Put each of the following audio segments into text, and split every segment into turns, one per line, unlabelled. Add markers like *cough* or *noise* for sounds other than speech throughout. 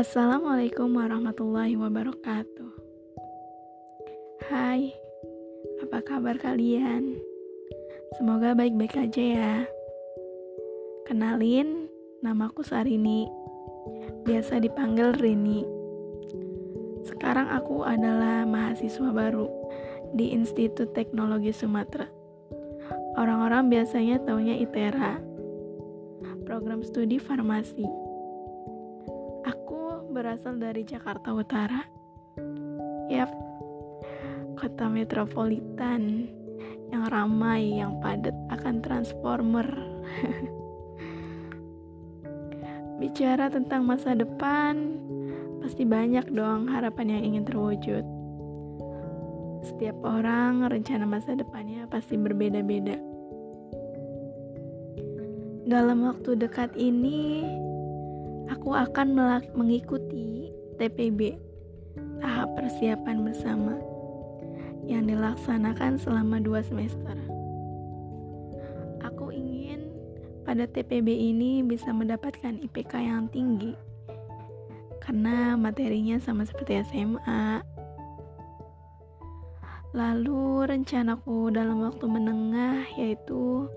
Assalamualaikum warahmatullahi wabarakatuh. Hai, apa kabar kalian? Semoga baik-baik aja ya. Kenalin, namaku Sarini. Biasa dipanggil Rini. Sekarang aku adalah mahasiswa baru di Institut Teknologi Sumatera. Orang-orang biasanya taunya ITERA, program studi farmasi berasal dari Jakarta Utara. Yap, kota metropolitan yang ramai, yang padat akan transformer. *laughs* Bicara tentang masa depan, pasti banyak dong harapan yang ingin terwujud. Setiap orang rencana masa depannya pasti berbeda-beda. Dalam waktu dekat ini, aku akan mengikuti TPB tahap persiapan bersama yang dilaksanakan selama dua semester. Aku ingin pada TPB ini bisa mendapatkan IPK yang tinggi karena materinya sama seperti SMA. Lalu rencanaku dalam waktu menengah yaitu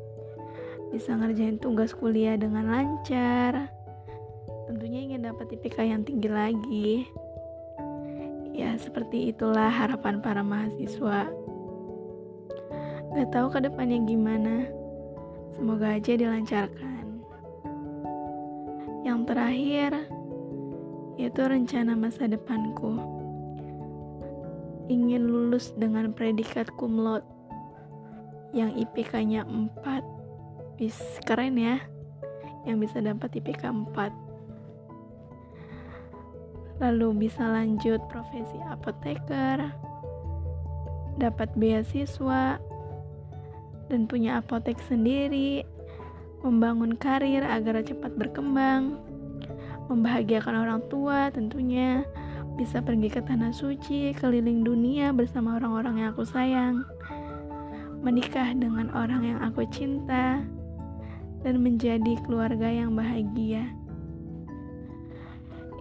bisa ngerjain tugas kuliah dengan lancar, tentunya ingin dapat IPK yang tinggi lagi. Ya, seperti itulah harapan para mahasiswa. Gak tahu ke depannya gimana. Semoga aja dilancarkan. Yang terakhir, yaitu rencana masa depanku. Ingin lulus dengan predikat cum laude yang IPK-nya 4. Bis keren ya. Yang bisa dapat IPK 4 lalu bisa lanjut profesi apoteker, dapat beasiswa, dan punya apotek sendiri, membangun karir agar cepat berkembang, membahagiakan orang tua tentunya, bisa pergi ke tanah suci, keliling dunia bersama orang-orang yang aku sayang, menikah dengan orang yang aku cinta, dan menjadi keluarga yang bahagia.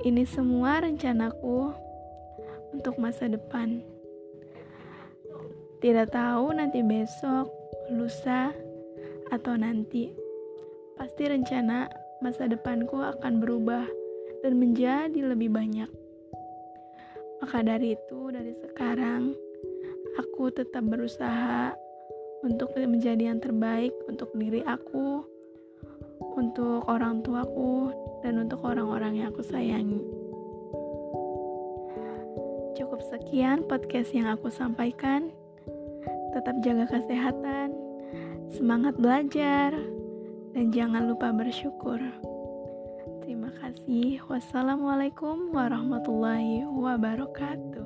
Ini semua rencanaku untuk masa depan. Tidak tahu nanti besok, lusa, atau nanti. Pasti rencana masa depanku akan berubah dan menjadi lebih banyak. Maka dari itu, dari sekarang aku tetap berusaha untuk menjadi yang terbaik untuk diri aku, untuk orang tuaku, dan untuk orang-orang yang aku sayangi. Cukup sekian podcast yang aku sampaikan. Tetap jaga kesehatan, semangat belajar, dan jangan lupa bersyukur. Terima kasih. Wassalamualaikum warahmatullahi wabarakatuh.